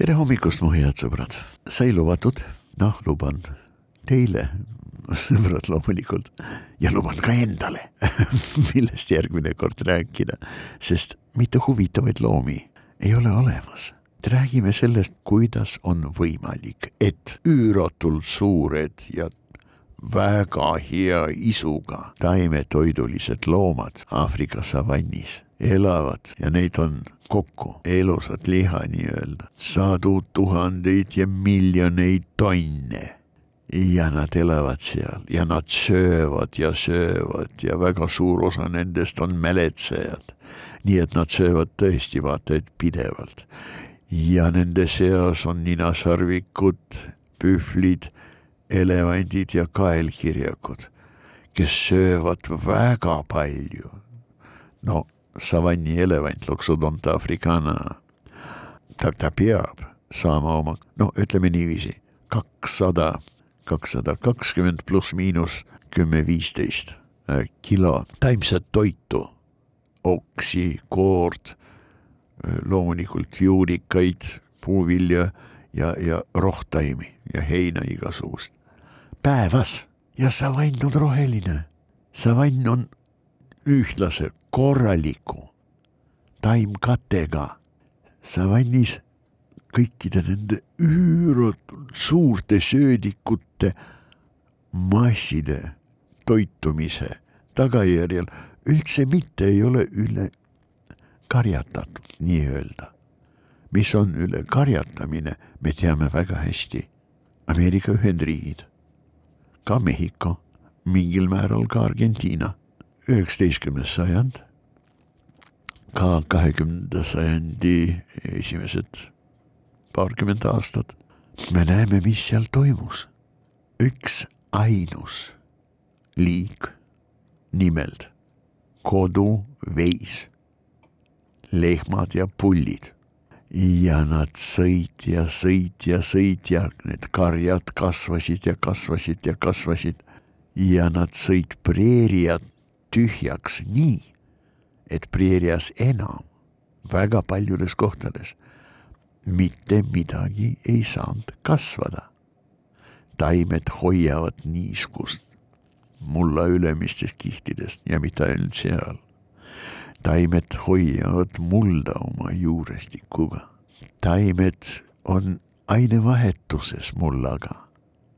tere hommikust, mu head sõbrad, sai lubatud, noh, luban. Teile, sõbrad loomulikult, ja luban ka endale millest järgmine kord rääkida, sest mitte huvitavaid loomi ei ole olemas. räägime sellest, kuidas on võimalik, et üüratult suured ja väga hea isuga taimetoidulised loomad Aafrika savannis elavad ja neid on kokku elusat liha nii-öelda, sadu tuhandeid ja miljoneid tonne. ja nad elavad seal ja nad söövad ja söövad ja väga suur osa nendest on mäletsejad. nii et nad söövad tõesti vaata et pidevalt. ja nende seas on ninasarvikud, pühvlid, elevandid ja kaelkirjakud, kes söövad väga palju. no savanni elevant, Loxodonta africana, ta, ta peab saama oma, no ütleme niiviisi, kakssada, kakssada kakskümmend pluss miinus kümme, viisteist äh, kilo taimset toitu, oksi, koort, äh, loomulikult juurikaid, puuvilja ja, ja rohtaimi ja heina igasugust. Päevas! Ja savann on roheline. savann on ühtlase korraliku taimkattega. savannis kõikide nende üüratult suurte söödikute masside toitumise tagajärjel üldse mitte ei ole üle karjatatud nii-öelda. mis on üle karjatamine, me teame väga hästi. Ameerika Ühendriigid, ka Mehhiko, mingil määral ka Argentiina üheksateistkümnes sajand, ka kahekümnenda sajandi esimesed paarkümmend aastat, me näeme, mis seal toimus. üks ainus liik, nimelt koduveis, lehmad ja pullid. Ja nad sõid ja sõid ja sõid ja need karjad kasvasid ja kasvasid ja kasvasid. Ja nad sõid preeriat tühjaks nii, et preerias enam väga paljudes kohtades mitte midagi ei saanud kasvada. taimed hoiavad niiskust mulla ülemistest kihtidest ja mitte ainult seal. taimed hoiavad mulda oma juurestikuga. taimed on ainevahetuses mullaga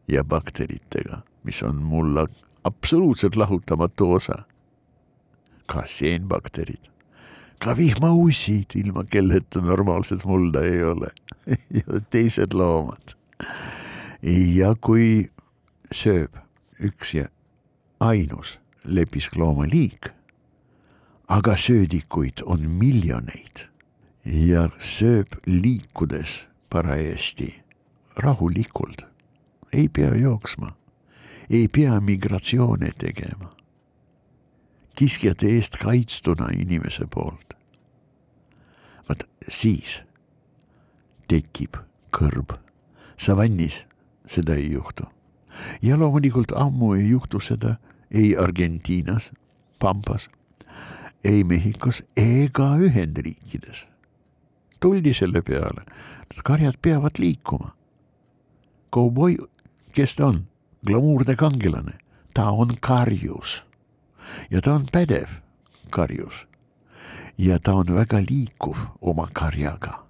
ja bakteritega, mis on mulla absoluutselt lahutamatu osa ka seenbakterid, ka vihmaussid, ilma kelleta normaalset mulda ei ole ja teised loomad. ja kui sööb üks ja ainus lepiskloomaliik, aga söödikuid on miljoneid ja sööb liikudes parajasti rahulikult, ei pea jooksma, ei pea migratsioone tegema kiskjate eest kaitstuna inimese poolt. vaat siis tekib kõrb. savannis seda ei juhtu. ja loomulikult ammu ei juhtu seda ei Argentiinas, Pampas, ei Mehhikos ega Ühendriikides. tuldi selle peale, et karjad peavad liikuma. kauboi, kes ta on? glamuurne kangelane, ta on karjus ja ta on pädev karjus. ja ta on väga liikuv oma karjaga.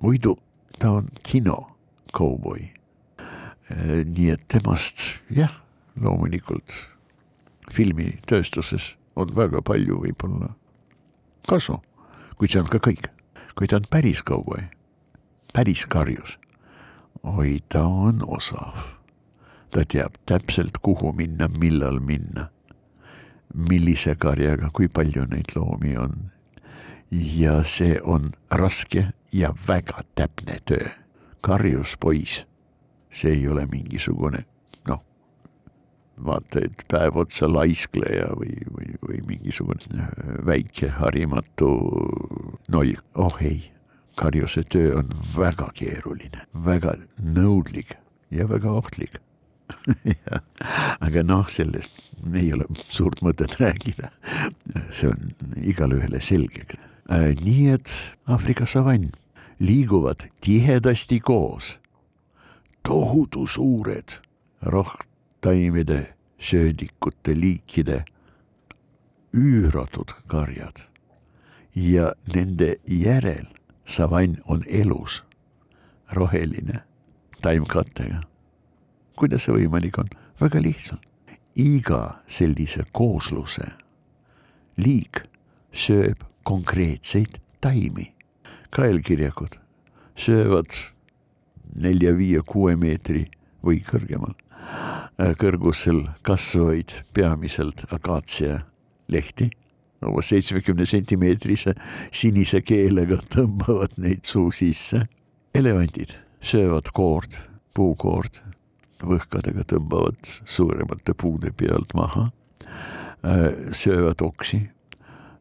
muidu ta on kino kauboi. Äh, nii et temast jah, loomulikult filmitööstuses on väga palju võib-olla kasu, kuid see on ka kõik. kui ta on päris kauboi, päris karjus, oi, ta on osav. ta teab täpselt, kuhu minna, millal minna millise karjaga, kui palju neid loomi on. ja see on raske ja väga täpne töö. karjus poiss, see ei ole mingisugune noh, vaata, et päev otsa laiskleja või, või, või mingisugune väike harimatu noll, oh ei karjuse töö on väga keeruline, väga nõudlik ja väga ohtlik aga noh, sellest ei ole suurt mõtet rääkida. see on igale ühele selge. Äh, nii et Aafrika savann, liiguvad tihedasti koos. tohutu suured rohttaimede, söödikute liikide üüratud karjad ja nende järel savann on elus, roheline taimkattega. Kuidas see võimalik on? väga lihtsalt. iga sellise koosluse liik sööb konkreetseid taimi. kaelkirjakud söövad nelja-viie-kuue meetri või kõrgemal kõrgusel kasvavaid peamiselt akaatsia lehti umbes seitsmekümne sentimeetrise sinise keelega tõmbavad neid suu sisse. elevandid söövad koord, puukoord, võhkadega tõmbavad suuremate puude pealt maha, äh, söövad oksi,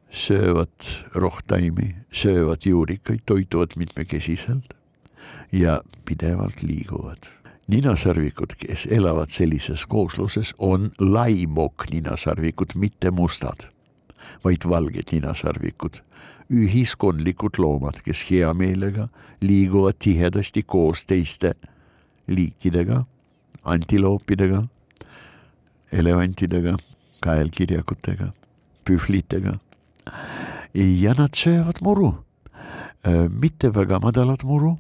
söövad rohtaimi, söövad juurikaid, toituvad mitmekesiselt ja pidevalt liiguvad. Ninasarvikud, kes elavad sellises koosluses, on laimok ninasarvikud, mitte mustad vaid valged ninasarvikud, ühiskondlikud loomad, kes hea meelega liiguvad tihedasti koos teiste liikidega, antiloopidega, elevantidega, kaelkirjakutega, pühvlitega. ja nad söövad muru, mitte väga madalat muru.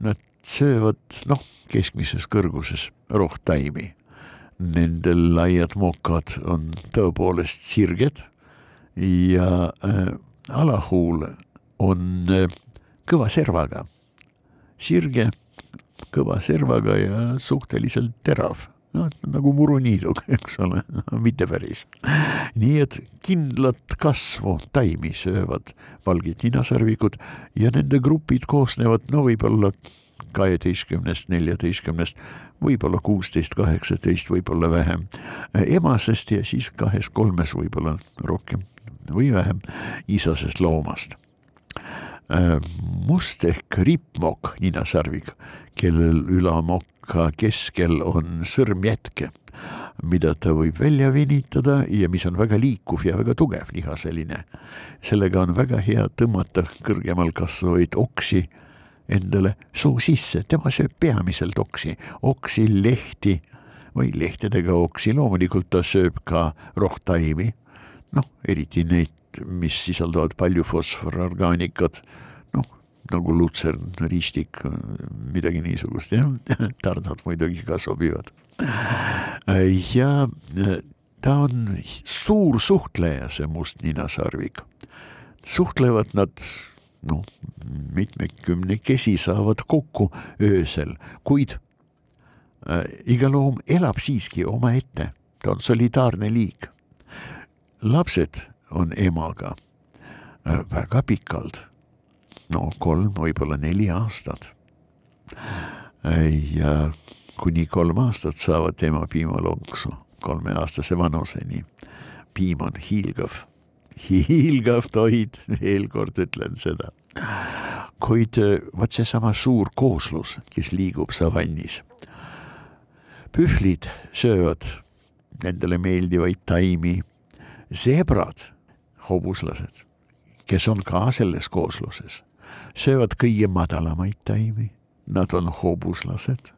Nad söövad noh, keskmises kõrguses rohtaimi. Nendel laiad mokad on tõepoolest sirged ja äh, alahuul on äh, kõva servaga, sirge, kõva servaga ja suhteliselt terav no nagu muruniidug, eks ole mitte päris. nii et kindlat kasvu taimi söövad valged ninasarvikud ja nende grupid koosnevad no võib-olla kaheteistkümnest, neljateistkümnest, võib-olla kuusteist, kaheksateist, võib-olla vähem emasest ja siis kahes-kolmes võib-olla rohkem või vähem isasest loomast. Äh, must ehk rippmokk ninasarvik, kellel ülamokka keskel on sõrmjätke, mida ta võib välja venitada ja mis on väga liikuv ja väga tugev lihaseline. sellega on väga hea tõmmata kõrgemal kasvavaid oksi endale suu sisse, tema sööb peamiselt oksi, oksi, lehti või lehtedega oksi, loomulikult ta sööb ka rohtaimi. Noh, eriti neid, mis sisaldavad palju fosfororgaanikat, noh, nagu lutsern, riistik, midagi niisugust, jah, tardad muidugi ka sobivad. ja ta on suur suhtleja, see must ninasarvik. suhtlevad nad noh, mitmekümnekesi saavad kokku öösel, kuid äh, iga loom elab siiski omaette, ta on solidaarne liik lapsed on emaga äh, väga pikalt, no kolm, võib-olla neli aastat. Ja kuni kolm aastat saavad ema piimalonksu kolmeaastase vanuseni. piim on hiilgav, hiilgav toit, veel kord ütlen seda. kuid äh, vot seesama suur kooslus, kes liigub savannis. pühvlid söövad nendele meeldivaid taimi zebrad, hobuslased, kes on ka selles koosluses, söövad kõige madalamaid taimi, nad on hobuslased.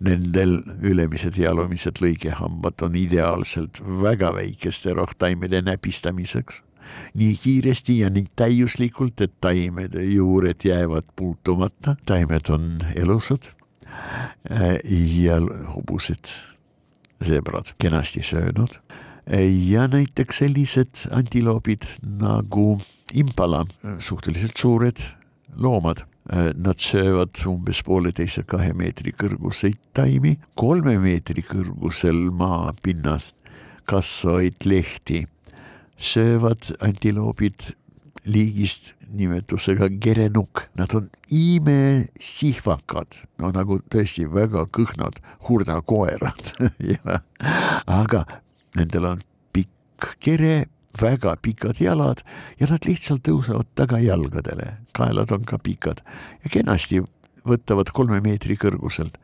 Nendel ülemised ja alumised lõigehambad on ideaalselt väga väikeste rohtaimede näpistamiseks. Nii kiiresti ja nii täiuslikult, et taimede juured jäävad puutumata, taimed on elusad. Ja hobused, zebrad kenasti söönud ja näiteks sellised antiloobid nagu impala, suhteliselt suured loomad. Nad söövad umbes pooleteise, kahe meetri kõrguseid taimi, kolme meetri kõrgusel maapinnast kasvavaid lehti söövad antiloobid liigist nimetusega gerenuk, nad on imesihvakad, no nagu tõesti väga kõhnad hurdakoerad. Aga nendel on pikk kere, väga pikad jalad ja nad lihtsalt tõusevad tagajalgadele, kaelad on ka pikad ja kenasti võtavad kolme meetri kõrguselt.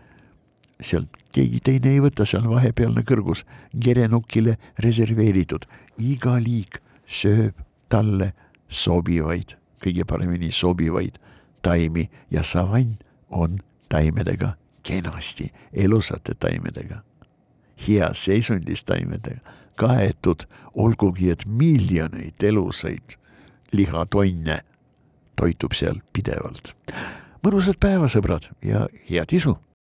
sealt keegi teine ei võta, see on vahepealne kõrgus, gerenukile reserveeritud, iga liik sööb talle sobivaid, kõige paremini sobivaid taimi ja savann on taimedega kenasti, elusate taimedega, heas seisundis taimedega kaetud, olgugi et miljoneid elusaid lihatonne toitub seal pidevalt. mõnusat päeva, sõbrad ja head isu